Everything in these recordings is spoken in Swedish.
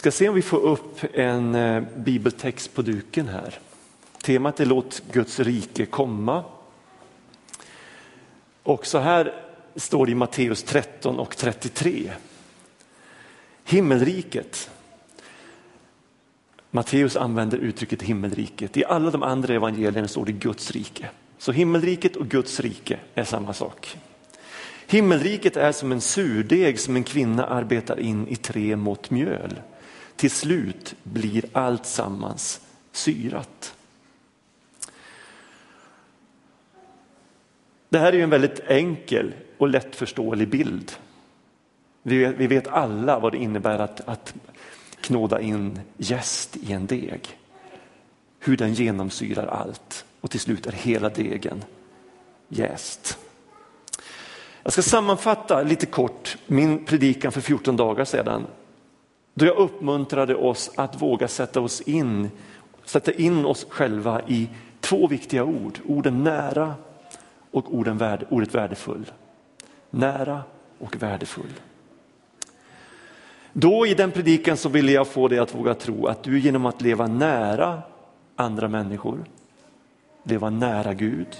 ska se om vi får upp en eh, bibeltext på duken här. Temat är låt Guds rike komma. Och så här står det i Matteus 13 och 33. Himmelriket. Matteus använder uttrycket himmelriket. I alla de andra evangelierna står det Guds rike. Så himmelriket och Guds rike är samma sak. Himmelriket är som en surdeg som en kvinna arbetar in i tre mått mjöl. Till slut blir allt sammans syrat. Det här är en väldigt enkel och lättförståelig bild. Vi vet, vi vet alla vad det innebär att, att knåda in jäst i en deg. Hur den genomsyrar allt och till slut är hela degen jäst. Jag ska sammanfatta lite kort min predikan för 14 dagar sedan. Då jag uppmuntrade oss att våga sätta oss in, sätta in oss själva i två viktiga ord. Orden nära och orden värde, ordet värdefull. Nära och värdefull. Då i den predikan så ville jag få dig att våga tro att du genom att leva nära andra människor, leva nära Gud,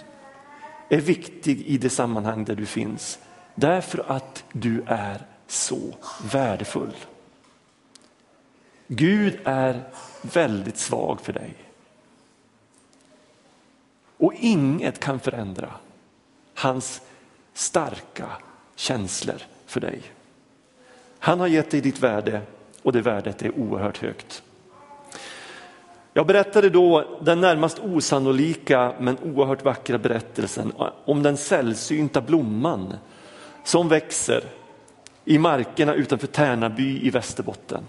är viktig i det sammanhang där du finns. Därför att du är så värdefull. Gud är väldigt svag för dig. Och inget kan förändra hans starka känslor för dig. Han har gett dig ditt värde och det värdet är oerhört högt. Jag berättade då den närmast osannolika men oerhört vackra berättelsen om den sällsynta blomman som växer i markerna utanför Tärnaby i Västerbotten.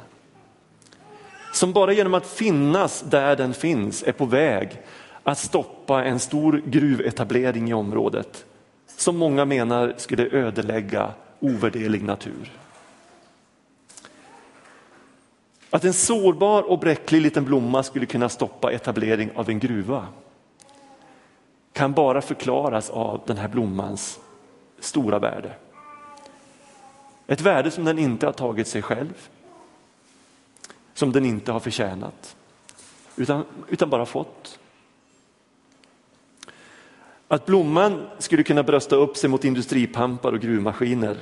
Som bara genom att finnas där den finns är på väg att stoppa en stor gruvetablering i området som många menar skulle ödelägga ovärderlig natur. Att en sårbar och bräcklig liten blomma skulle kunna stoppa etablering av en gruva kan bara förklaras av den här blommans stora värde. Ett värde som den inte har tagit sig själv, som den inte har förtjänat, utan, utan bara fått. Att blomman skulle kunna brösta upp sig mot industripampar och gruvmaskiner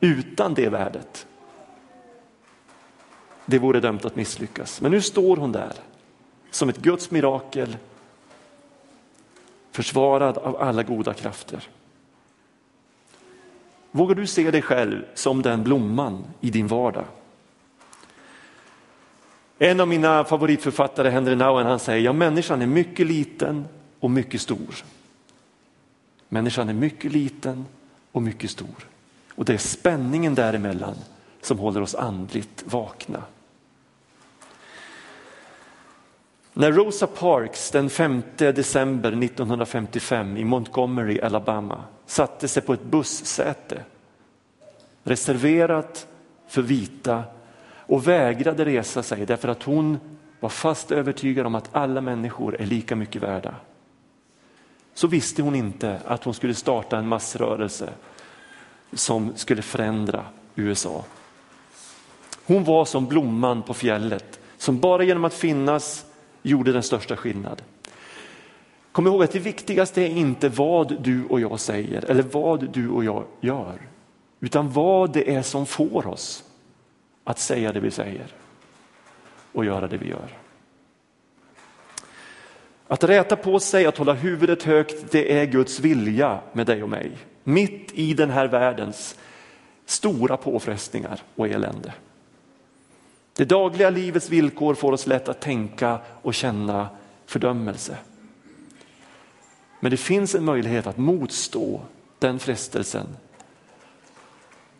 utan det värdet, det vore dömt att misslyckas. Men nu står hon där som ett Guds mirakel, försvarad av alla goda krafter. Vågar du se dig själv som den blomman i din vardag? En av mina favoritförfattare, Henry Nouwen, han säger, ja människan är mycket liten och mycket stor. Människan är mycket liten och mycket stor. Och det är spänningen däremellan som håller oss andligt vakna. När Rosa Parks den 5 december 1955 i Montgomery, Alabama satte sig på ett bussäte reserverat för vita och vägrade resa sig därför att hon var fast övertygad om att alla människor är lika mycket värda. Så visste hon inte att hon skulle starta en massrörelse som skulle förändra USA. Hon var som blomman på fjället som bara genom att finnas gjorde den största skillnad. Kom ihåg att det viktigaste är inte vad du och jag säger eller vad du och jag gör, utan vad det är som får oss att säga det vi säger och göra det vi gör. Att räta på sig, att hålla huvudet högt, det är Guds vilja med dig och mig. Mitt i den här världens stora påfrestningar och elände. Det dagliga livets villkor får oss lätt att tänka och känna fördömelse. Men det finns en möjlighet att motstå den frestelsen.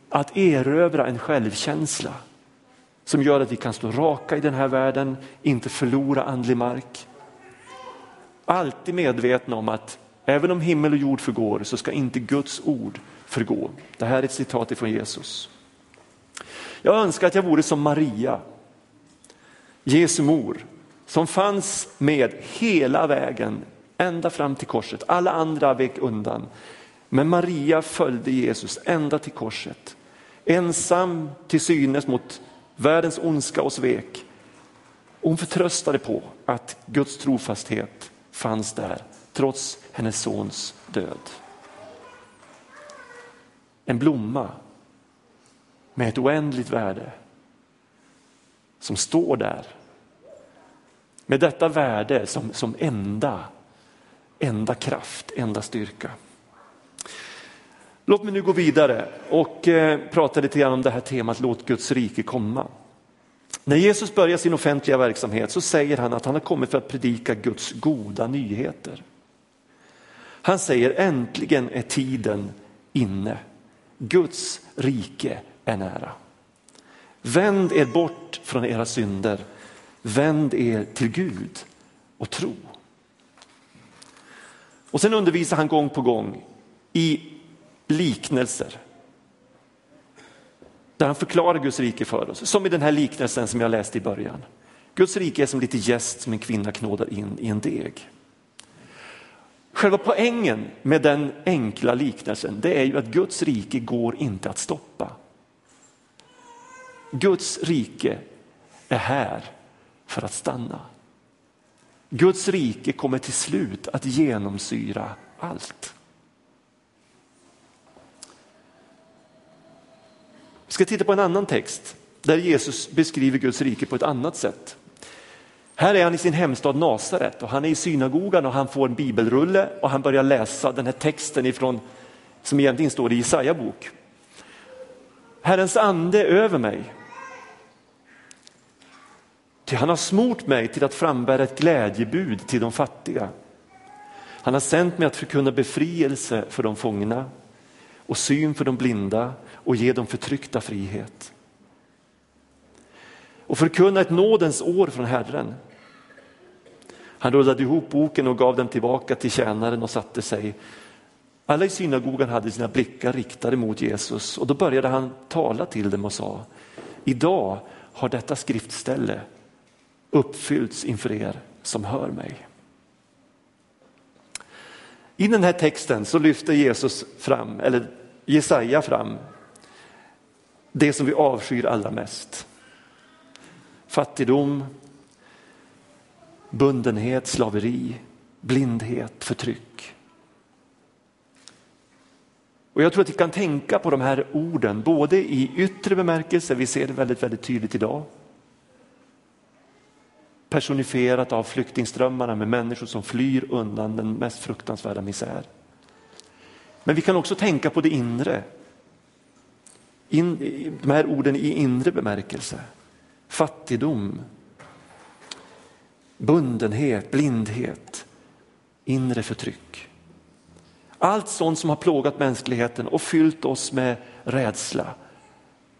Att erövra en självkänsla som gör att vi kan stå raka i den här världen, inte förlora andlig mark. Alltid medvetna om att även om himmel och jord förgår så ska inte Guds ord förgå. Det här är ett citat ifrån Jesus. Jag önskar att jag vore som Maria, Jesu mor, som fanns med hela vägen ända fram till korset. Alla andra vek undan. Men Maria följde Jesus ända till korset. Ensam till synes mot världens ondska och svek. Hon förtröstade på att Guds trofasthet fanns där trots hennes sons död. En blomma med ett oändligt värde som står där. Med detta värde som, som enda, enda kraft, enda styrka. Låt mig nu gå vidare och eh, prata lite grann om det här temat låt Guds rike komma. När Jesus börjar sin offentliga verksamhet så säger han att han har kommit för att predika Guds goda nyheter. Han säger äntligen är tiden inne. Guds rike är nära. Vänd er bort från era synder. Vänd er till Gud och tro. Och sen undervisar han gång på gång i liknelser. Där han förklarar Guds rike för oss, som i den här liknelsen som jag läste i början. Guds rike är som lite gäst som en kvinna knådar in i en deg. Själva poängen med den enkla liknelsen det är ju att Guds rike går inte att stoppa. Guds rike är här för att stanna. Guds rike kommer till slut att genomsyra allt. Vi ska titta på en annan text där Jesus beskriver Guds rike på ett annat sätt. Här är han i sin hemstad Nasaret och han är i synagogan och han får en bibelrulle och han börjar läsa den här texten ifrån, som egentligen står i Jesaja bok. Herrens ande är över mig. Ty han har smort mig till att frambära ett glädjebud till de fattiga. Han har sänt mig att förkunna befrielse för de fångna och syn för de blinda och ge de förtryckta frihet och förkunna ett nådens år från Herren. Han rullade ihop boken och gav den tillbaka till tjänaren och satte sig. Alla i synagogan hade sina blickar riktade mot Jesus och då började han tala till dem och sa, idag har detta skriftställe uppfyllts inför er som hör mig. I den här texten så lyfter Jesus fram, eller Jesaja fram, det som vi avskyr allra mest fattigdom, bundenhet, slaveri, blindhet, förtryck. Och Jag tror att vi kan tänka på de här orden både i yttre bemärkelse, vi ser det väldigt, väldigt tydligt idag. Personifierat av flyktingströmmarna med människor som flyr undan den mest fruktansvärda misär. Men vi kan också tänka på det inre. In, de här orden i inre bemärkelse fattigdom, bundenhet, blindhet, inre förtryck. Allt sånt som har plågat mänskligheten och fyllt oss med rädsla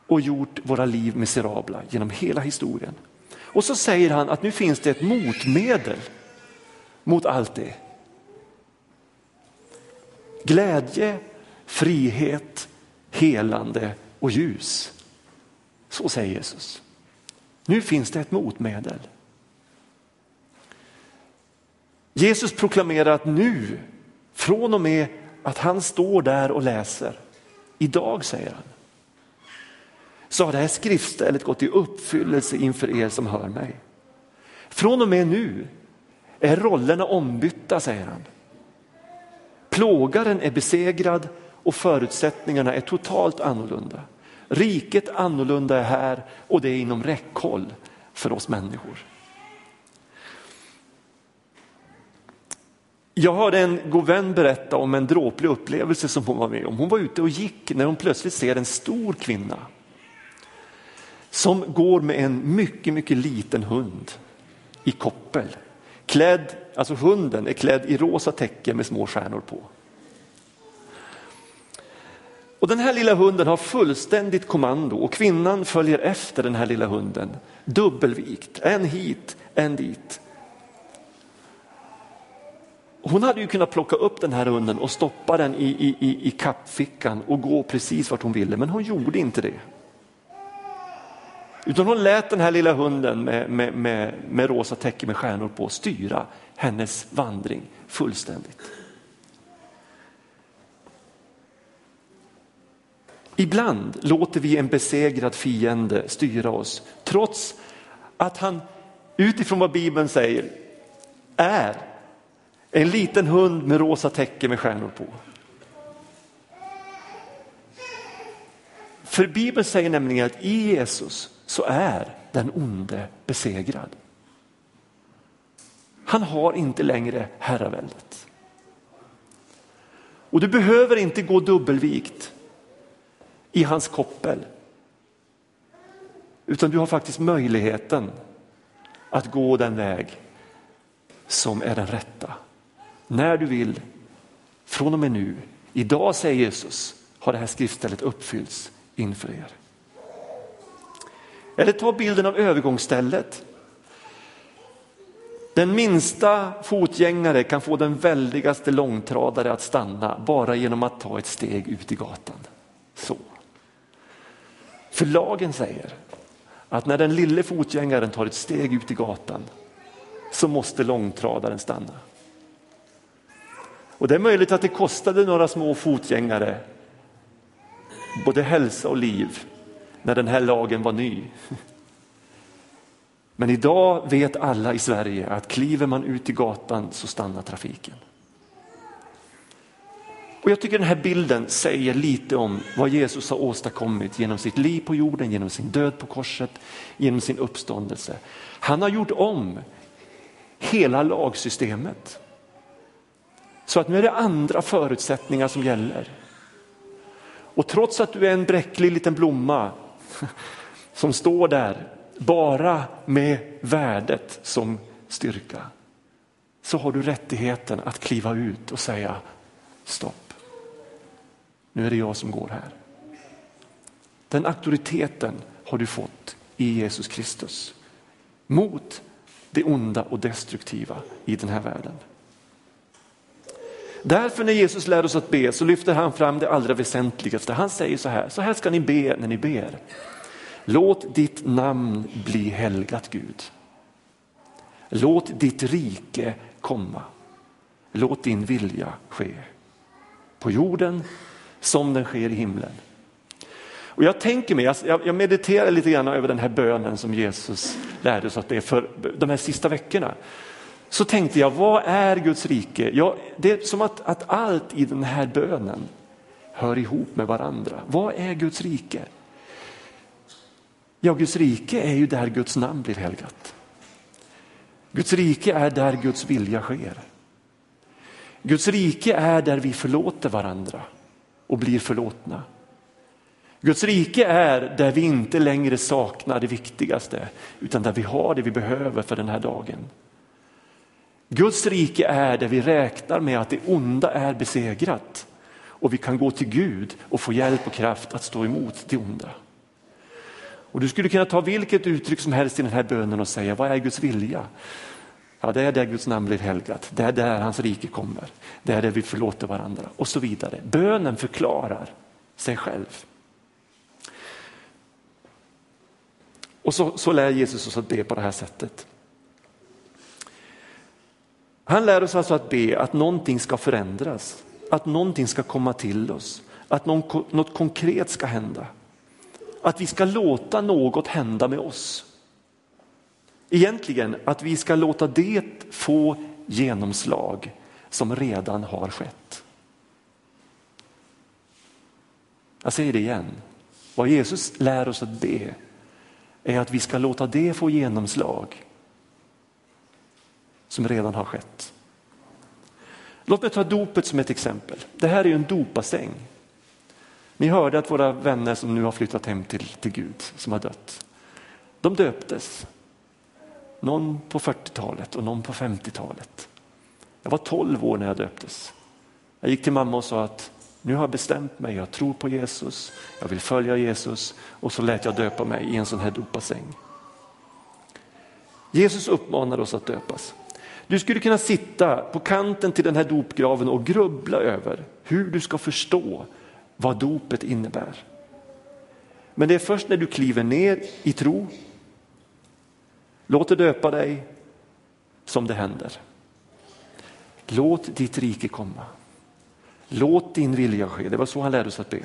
och gjort våra liv miserabla genom hela historien. Och så säger han att nu finns det ett motmedel mot allt det. Glädje, frihet, helande och ljus. Så säger Jesus. Nu finns det ett motmedel. Jesus proklamerar att nu, från och med att han står där och läser, idag säger han, så har det här skriftstället gått i uppfyllelse inför er som hör mig. Från och med nu är rollerna ombytta, säger han. Plågaren är besegrad och förutsättningarna är totalt annorlunda. Riket annorlunda är här och det är inom räckhåll för oss människor. Jag hörde en god vän berätta om en dråplig upplevelse som hon var med om. Hon var ute och gick när hon plötsligt ser en stor kvinna som går med en mycket, mycket liten hund i koppel. Klädd, alltså hunden är klädd i rosa täcke med små stjärnor på. Och den här lilla hunden har fullständigt kommando och kvinnan följer efter den här lilla hunden. Dubbelvikt, en hit, en dit. Hon hade ju kunnat plocka upp den här hunden och stoppa den i, i, i, i kappfickan och gå precis vart hon ville, men hon gjorde inte det. Utan hon lät den här lilla hunden med, med, med, med rosa täcke med stjärnor på styra hennes vandring fullständigt. Ibland låter vi en besegrad fiende styra oss trots att han utifrån vad Bibeln säger är en liten hund med rosa täcke med stjärnor på. För Bibeln säger nämligen att i Jesus så är den onde besegrad. Han har inte längre herraväldet. Och du behöver inte gå dubbelvikt i hans koppel. Utan du har faktiskt möjligheten att gå den väg som är den rätta. När du vill, från och med nu. Idag säger Jesus, har det här skriftstället uppfyllts inför er. Eller ta bilden av övergångsstället. Den minsta fotgängare kan få den väldigaste långtradare att stanna bara genom att ta ett steg ut i gatan. Så. För lagen säger att när den lille fotgängaren tar ett steg ut i gatan så måste långtradaren stanna. Och det är möjligt att det kostade några små fotgängare både hälsa och liv när den här lagen var ny. Men idag vet alla i Sverige att kliver man ut i gatan så stannar trafiken. Och Jag tycker den här bilden säger lite om vad Jesus har åstadkommit genom sitt liv på jorden, genom sin död på korset, genom sin uppståndelse. Han har gjort om hela lagsystemet. Så att nu är det andra förutsättningar som gäller. Och trots att du är en bräcklig liten blomma som står där bara med värdet som styrka så har du rättigheten att kliva ut och säga stopp. Nu är det jag som går här. Den auktoriteten har du fått i Jesus Kristus mot det onda och destruktiva i den här världen. Därför när Jesus lär oss att be så lyfter han fram det allra väsentligaste. Han säger så här, så här ska ni be när ni ber. Låt ditt namn bli helgat Gud. Låt ditt rike komma. Låt din vilja ske. På jorden som den sker i himlen. Och jag tänker mig, jag mediterar lite grann över den här bönen som Jesus lärde oss att det är för de här sista veckorna. Så tänkte jag, vad är Guds rike? Ja, det är som att, att allt i den här bönen hör ihop med varandra. Vad är Guds rike? Ja, Guds rike är ju där Guds namn blir helgat. Guds rike är där Guds vilja sker. Guds rike är där vi förlåter varandra och blir förlåtna. Guds rike är där vi inte längre saknar det viktigaste utan där vi har det vi behöver för den här dagen. Guds rike är där vi räknar med att det onda är besegrat och vi kan gå till Gud och få hjälp och kraft att stå emot det onda. Och du skulle kunna ta vilket uttryck som helst i den här bönen och säga, vad är Guds vilja? Ja, det är där Guds namn blir helgat, det är där hans rike kommer, det är där vi förlåter varandra och så vidare. Bönen förklarar sig själv. Och så, så lär Jesus oss att be på det här sättet. Han lär oss alltså att be att någonting ska förändras, att någonting ska komma till oss, att något konkret ska hända. Att vi ska låta något hända med oss. Egentligen att vi ska låta det få genomslag som redan har skett. Jag säger det igen. Vad Jesus lär oss att be är att vi ska låta det få genomslag som redan har skett. Låt mig ta dopet som ett exempel. Det här är en dopassäng. Ni hörde att våra vänner som nu har flyttat hem till, till Gud, som har dött, de döptes. Någon på 40-talet och någon på 50-talet. Jag var 12 år när jag döptes. Jag gick till mamma och sa att nu har jag bestämt mig, jag tror på Jesus, jag vill följa Jesus och så lät jag döpa mig i en sån här dopassäng. Jesus uppmanar oss att döpas. Du skulle kunna sitta på kanten till den här dopgraven och grubbla över hur du ska förstå vad dopet innebär. Men det är först när du kliver ner i tro, låter döpa dig, som det händer. Låt ditt rike komma. Låt din vilja ske. Det var så han lärde oss att be.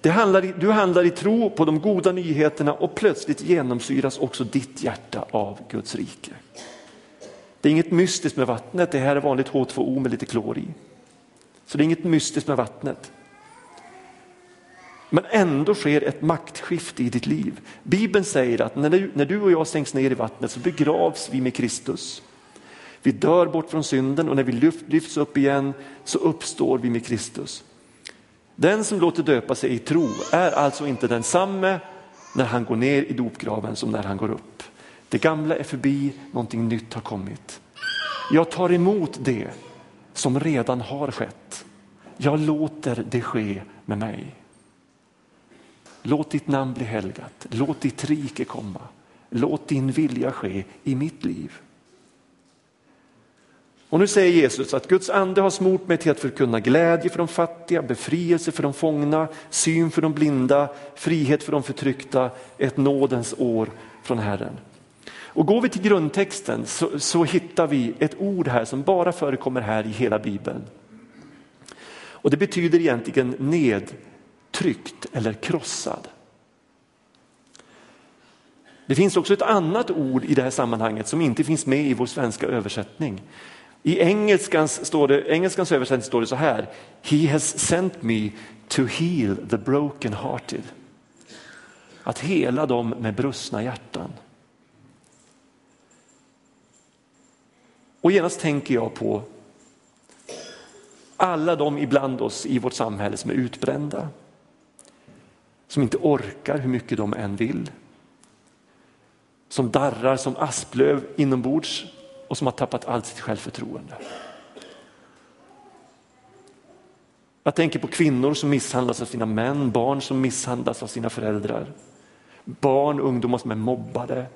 Det handlar, du handlar i tro på de goda nyheterna och plötsligt genomsyras också ditt hjärta av Guds rike. Det är inget mystiskt med vattnet, det här är vanligt H2O med lite klor i. Så det är inget mystiskt med vattnet. Men ändå sker ett maktskifte i ditt liv. Bibeln säger att när du, när du och jag sänks ner i vattnet så begravs vi med Kristus. Vi dör bort från synden och när vi lyfts upp igen så uppstår vi med Kristus. Den som låter döpa sig i tro är alltså inte densamme när han går ner i dopgraven som när han går upp. Det gamla är förbi, någonting nytt har kommit. Jag tar emot det som redan har skett. Jag låter det ske med mig. Låt ditt namn bli helgat, låt ditt rike komma, låt din vilja ske i mitt liv. Och nu säger Jesus att Guds ande har smort mig till att förkunna glädje för de fattiga, befrielse för de fångna, syn för de blinda, frihet för de förtryckta, ett nådens år från Herren. Och går vi till grundtexten så, så hittar vi ett ord här som bara förekommer här i hela bibeln. Och det betyder egentligen ned tryckt eller krossad. Det finns också ett annat ord i det här sammanhanget som inte finns med i vår svenska översättning. I engelskans, står det, engelskans översättning står det så här. He has sent me to heal the broken hearted. Att hela dem med brustna hjärtan. Och genast tänker jag på alla de ibland oss i vårt samhälle som är utbrända. Som inte orkar hur mycket de än vill. Som darrar som asplöv inombords och som har tappat allt sitt självförtroende. Jag tänker på kvinnor som misshandlas av sina män, barn som misshandlas av sina föräldrar. Barn, ungdomar som är mobbade,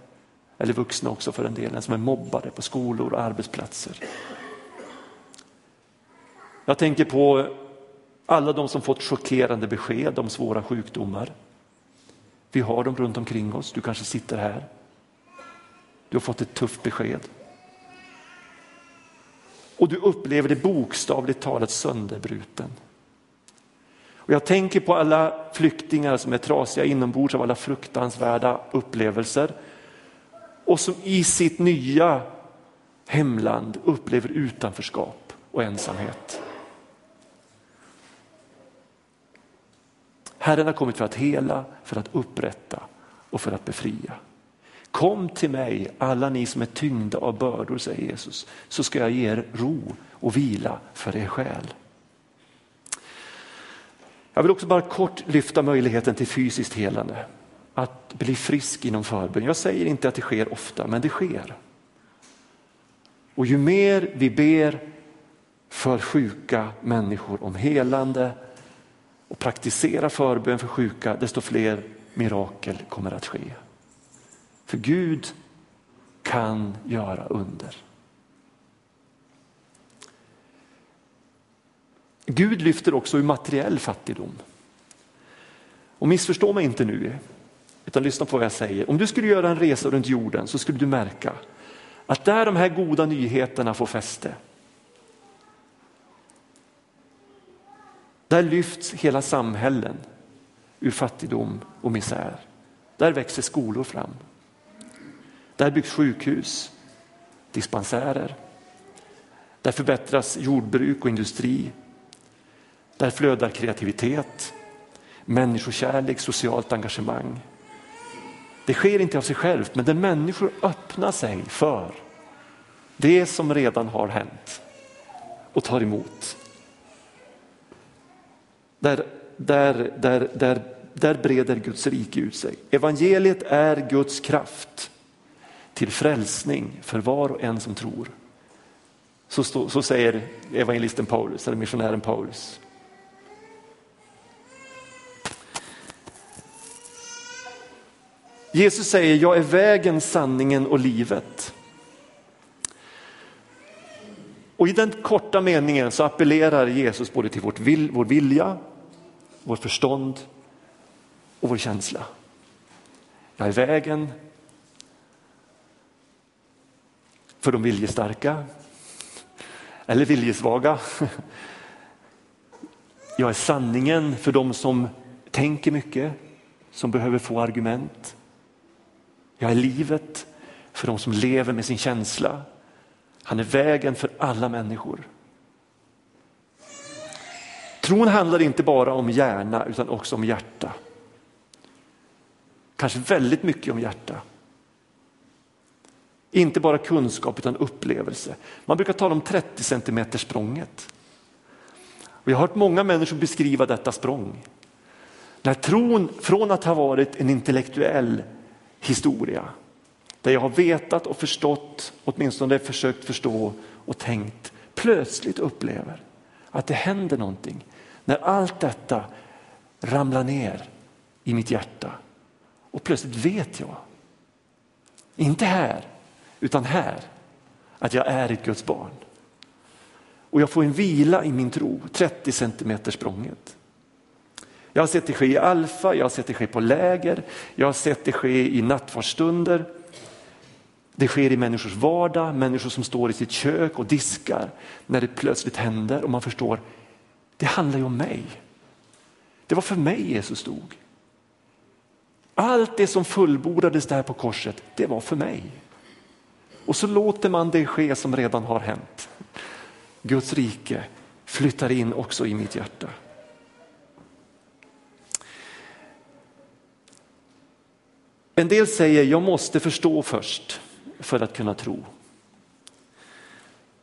eller vuxna också för en del, som är mobbade på skolor och arbetsplatser. Jag tänker på alla de som fått chockerande besked om svåra sjukdomar. Vi har dem runt omkring oss, du kanske sitter här. Du har fått ett tufft besked. Och du upplever det bokstavligt talat sönderbruten. Och jag tänker på alla flyktingar som är trasiga inombords av alla fruktansvärda upplevelser och som i sitt nya hemland upplever utanförskap och ensamhet. Herren har kommit för att hela, för att upprätta och för att befria. Kom till mig alla ni som är tyngda av bördor, säger Jesus, så ska jag ge er ro och vila för er själ. Jag vill också bara kort lyfta möjligheten till fysiskt helande. Att bli frisk inom förbön. Jag säger inte att det sker ofta, men det sker. Och ju mer vi ber för sjuka människor om helande och praktiserar förbön för sjuka, desto fler mirakel kommer att ske. För Gud kan göra under. Gud lyfter också ur materiell fattigdom. Och missförstå mig inte nu, utan lyssna på vad jag säger. Om du skulle göra en resa runt jorden så skulle du märka att där de här goda nyheterna får fäste, där lyfts hela samhällen ur fattigdom och misär. Där växer skolor fram. Där byggs sjukhus, dispensärer. Där förbättras jordbruk och industri. Där flödar kreativitet, människokärlek, socialt engagemang. Det sker inte av sig självt, men där människor öppnar sig för det som redan har hänt och tar emot. Där, där, där, där, där breder Guds rike ut sig. Evangeliet är Guds kraft till frälsning för var och en som tror. Så, stå, så säger evangelisten Paulus, eller missionären Paulus. Jesus säger, jag är vägen, sanningen och livet. Och i den korta meningen så appellerar Jesus både till vårt vil, vår vilja, vårt förstånd och vår känsla. Jag är vägen, för de viljestarka eller viljesvaga. Jag är sanningen för de som tänker mycket, som behöver få argument. Jag är livet för de som lever med sin känsla. Han är vägen för alla människor. Tron handlar inte bara om hjärna utan också om hjärta. Kanske väldigt mycket om hjärta. Inte bara kunskap utan upplevelse. Man brukar tala om 30 centimeter språnget. Och jag har hört många människor beskriva detta språng. När tron från att ha varit en intellektuell historia, där jag har vetat och förstått, åtminstone försökt förstå och tänkt, plötsligt upplever att det händer någonting. När allt detta ramlar ner i mitt hjärta och plötsligt vet jag, inte här, utan här, att jag är ett Guds barn. Och jag får en vila i min tro, 30 centimeter språnget. Jag har sett det ske i Alfa, jag har sett det ske på läger, jag har sett det ske i nattvardsstunder. Det sker i människors vardag, människor som står i sitt kök och diskar när det plötsligt händer och man förstår, det handlar ju om mig. Det var för mig Jesus dog. Allt det som fullbordades där på korset, det var för mig. Och så låter man det ske som redan har hänt. Guds rike flyttar in också i mitt hjärta. En del säger jag måste förstå först för att kunna tro.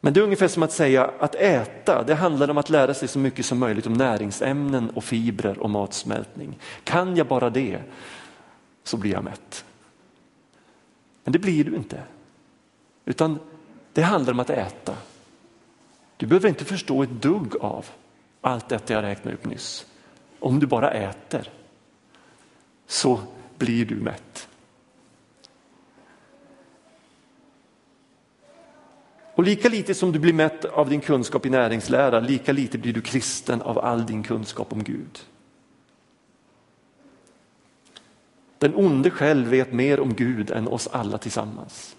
Men det är ungefär som att säga att äta, det handlar om att lära sig så mycket som möjligt om näringsämnen och fibrer och matsmältning. Kan jag bara det så blir jag mätt. Men det blir du inte. Utan det handlar om att äta. Du behöver inte förstå ett dugg av allt detta jag räknade upp nyss. Om du bara äter så blir du mätt. Och lika lite som du blir mätt av din kunskap i näringslära, lika lite blir du kristen av all din kunskap om Gud. Den onde själv vet mer om Gud än oss alla tillsammans.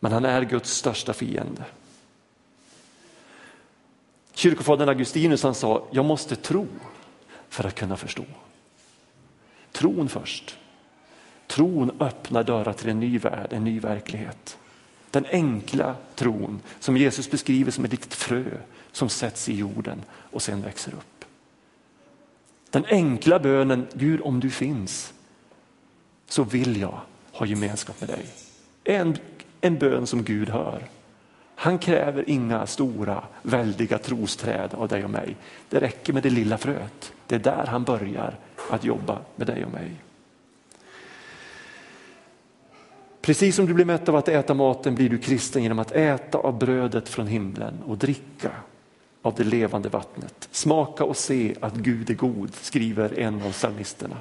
Men han är Guds största fiende. Kyrkofadern Augustinus han sa, jag måste tro för att kunna förstå. Tron först. Tron öppnar dörrar till en ny värld, en ny verklighet. Den enkla tron som Jesus beskriver som ett litet frö som sätts i jorden och sen växer upp. Den enkla bönen, Gud om du finns så vill jag ha gemenskap med dig. En, en bön som Gud hör. Han kräver inga stora väldiga trosträd av dig och mig. Det räcker med det lilla fröet. Det är där han börjar att jobba med dig och mig. Precis som du blir mätt av att äta maten blir du kristen genom att äta av brödet från himlen och dricka av det levande vattnet. Smaka och se att Gud är god, skriver en av psalmisterna.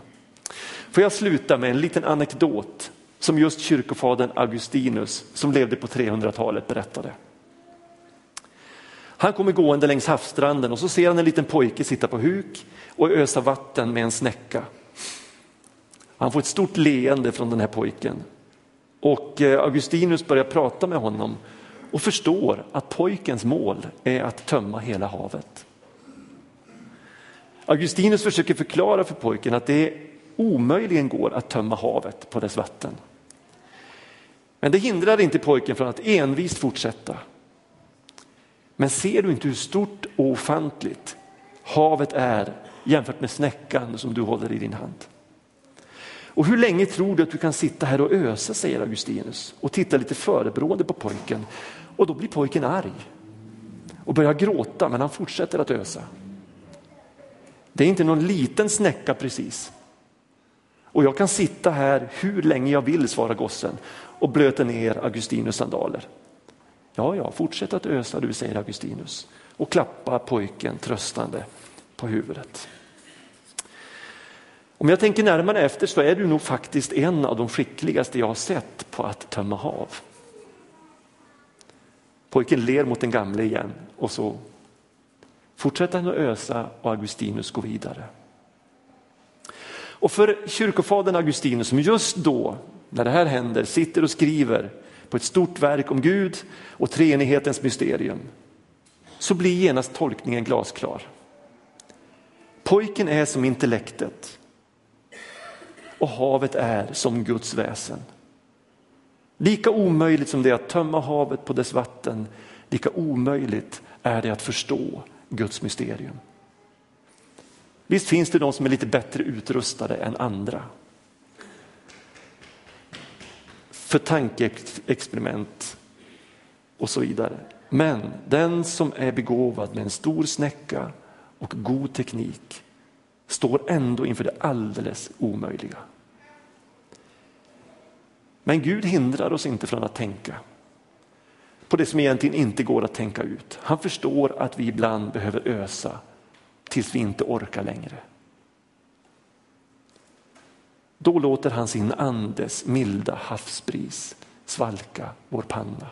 Får jag sluta med en liten anekdot som just kyrkofadern Augustinus som levde på 300-talet berättade. Han kommer gående längs havsstranden och så ser han en liten pojke sitta på huk och ösa vatten med en snäcka. Han får ett stort leende från den här pojken och eh, Augustinus börjar prata med honom och förstår att pojkens mål är att tömma hela havet. Augustinus försöker förklara för pojken att det omöjligen går att tömma havet på dess vatten. Men det hindrar inte pojken från att envist fortsätta. Men ser du inte hur stort och ofantligt havet är jämfört med snäckan som du håller i din hand? Och hur länge tror du att du kan sitta här och ösa, säger Augustinus och titta lite förebrående på pojken. Och då blir pojken arg och börjar gråta, men han fortsätter att ösa. Det är inte någon liten snäcka precis. Och jag kan sitta här hur länge jag vill, svarar gossen och blöter ner Augustinus sandaler. Ja, ja, fortsätt att ösa du, säger Augustinus och klappa pojken tröstande på huvudet. Om jag tänker närmare efter så är du nog faktiskt en av de skickligaste jag har sett på att tömma hav. Pojken ler mot den gamle igen och så fortsätter han att ösa och Augustinus går vidare. Och för kyrkofadern Augustinus som just då, när det här händer, sitter och skriver på ett stort verk om Gud och treenighetens mysterium så blir genast tolkningen glasklar. Pojken är som intellektet och havet är som Guds väsen. Lika omöjligt som det är att tömma havet på dess vatten, lika omöjligt är det att förstå Guds mysterium. Visst finns det de som är lite bättre utrustade än andra. För tankeexperiment och så vidare. Men den som är begåvad med en stor snäcka och god teknik står ändå inför det alldeles omöjliga. Men Gud hindrar oss inte från att tänka på det som egentligen inte går att tänka ut. Han förstår att vi ibland behöver ösa tills vi inte orkar längre. Då låter han sin andes milda havsbris svalka vår panna.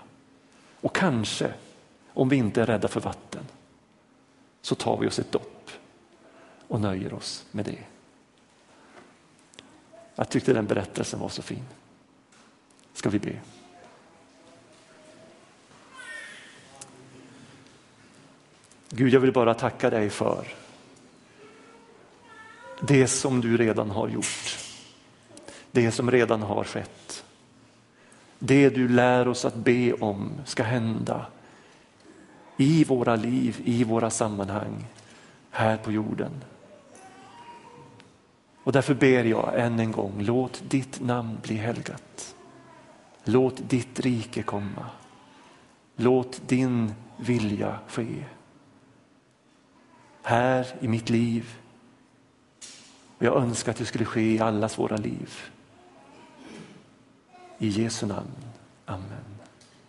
Och kanske, om vi inte är rädda för vatten, så tar vi oss ett dopp och nöjer oss med det. Jag tyckte den berättelsen var så fin. Ska vi be? Gud, jag vill bara tacka dig för det som du redan har gjort. Det som redan har skett. Det du lär oss att be om ska hända i våra liv, i våra sammanhang här på jorden. Och därför ber jag än en gång, låt ditt namn bli helgat. Låt ditt rike komma. Låt din vilja ske. Här i mitt liv. Och jag önskar att det skulle ske i allas våra liv. I Jesu namn. Amen.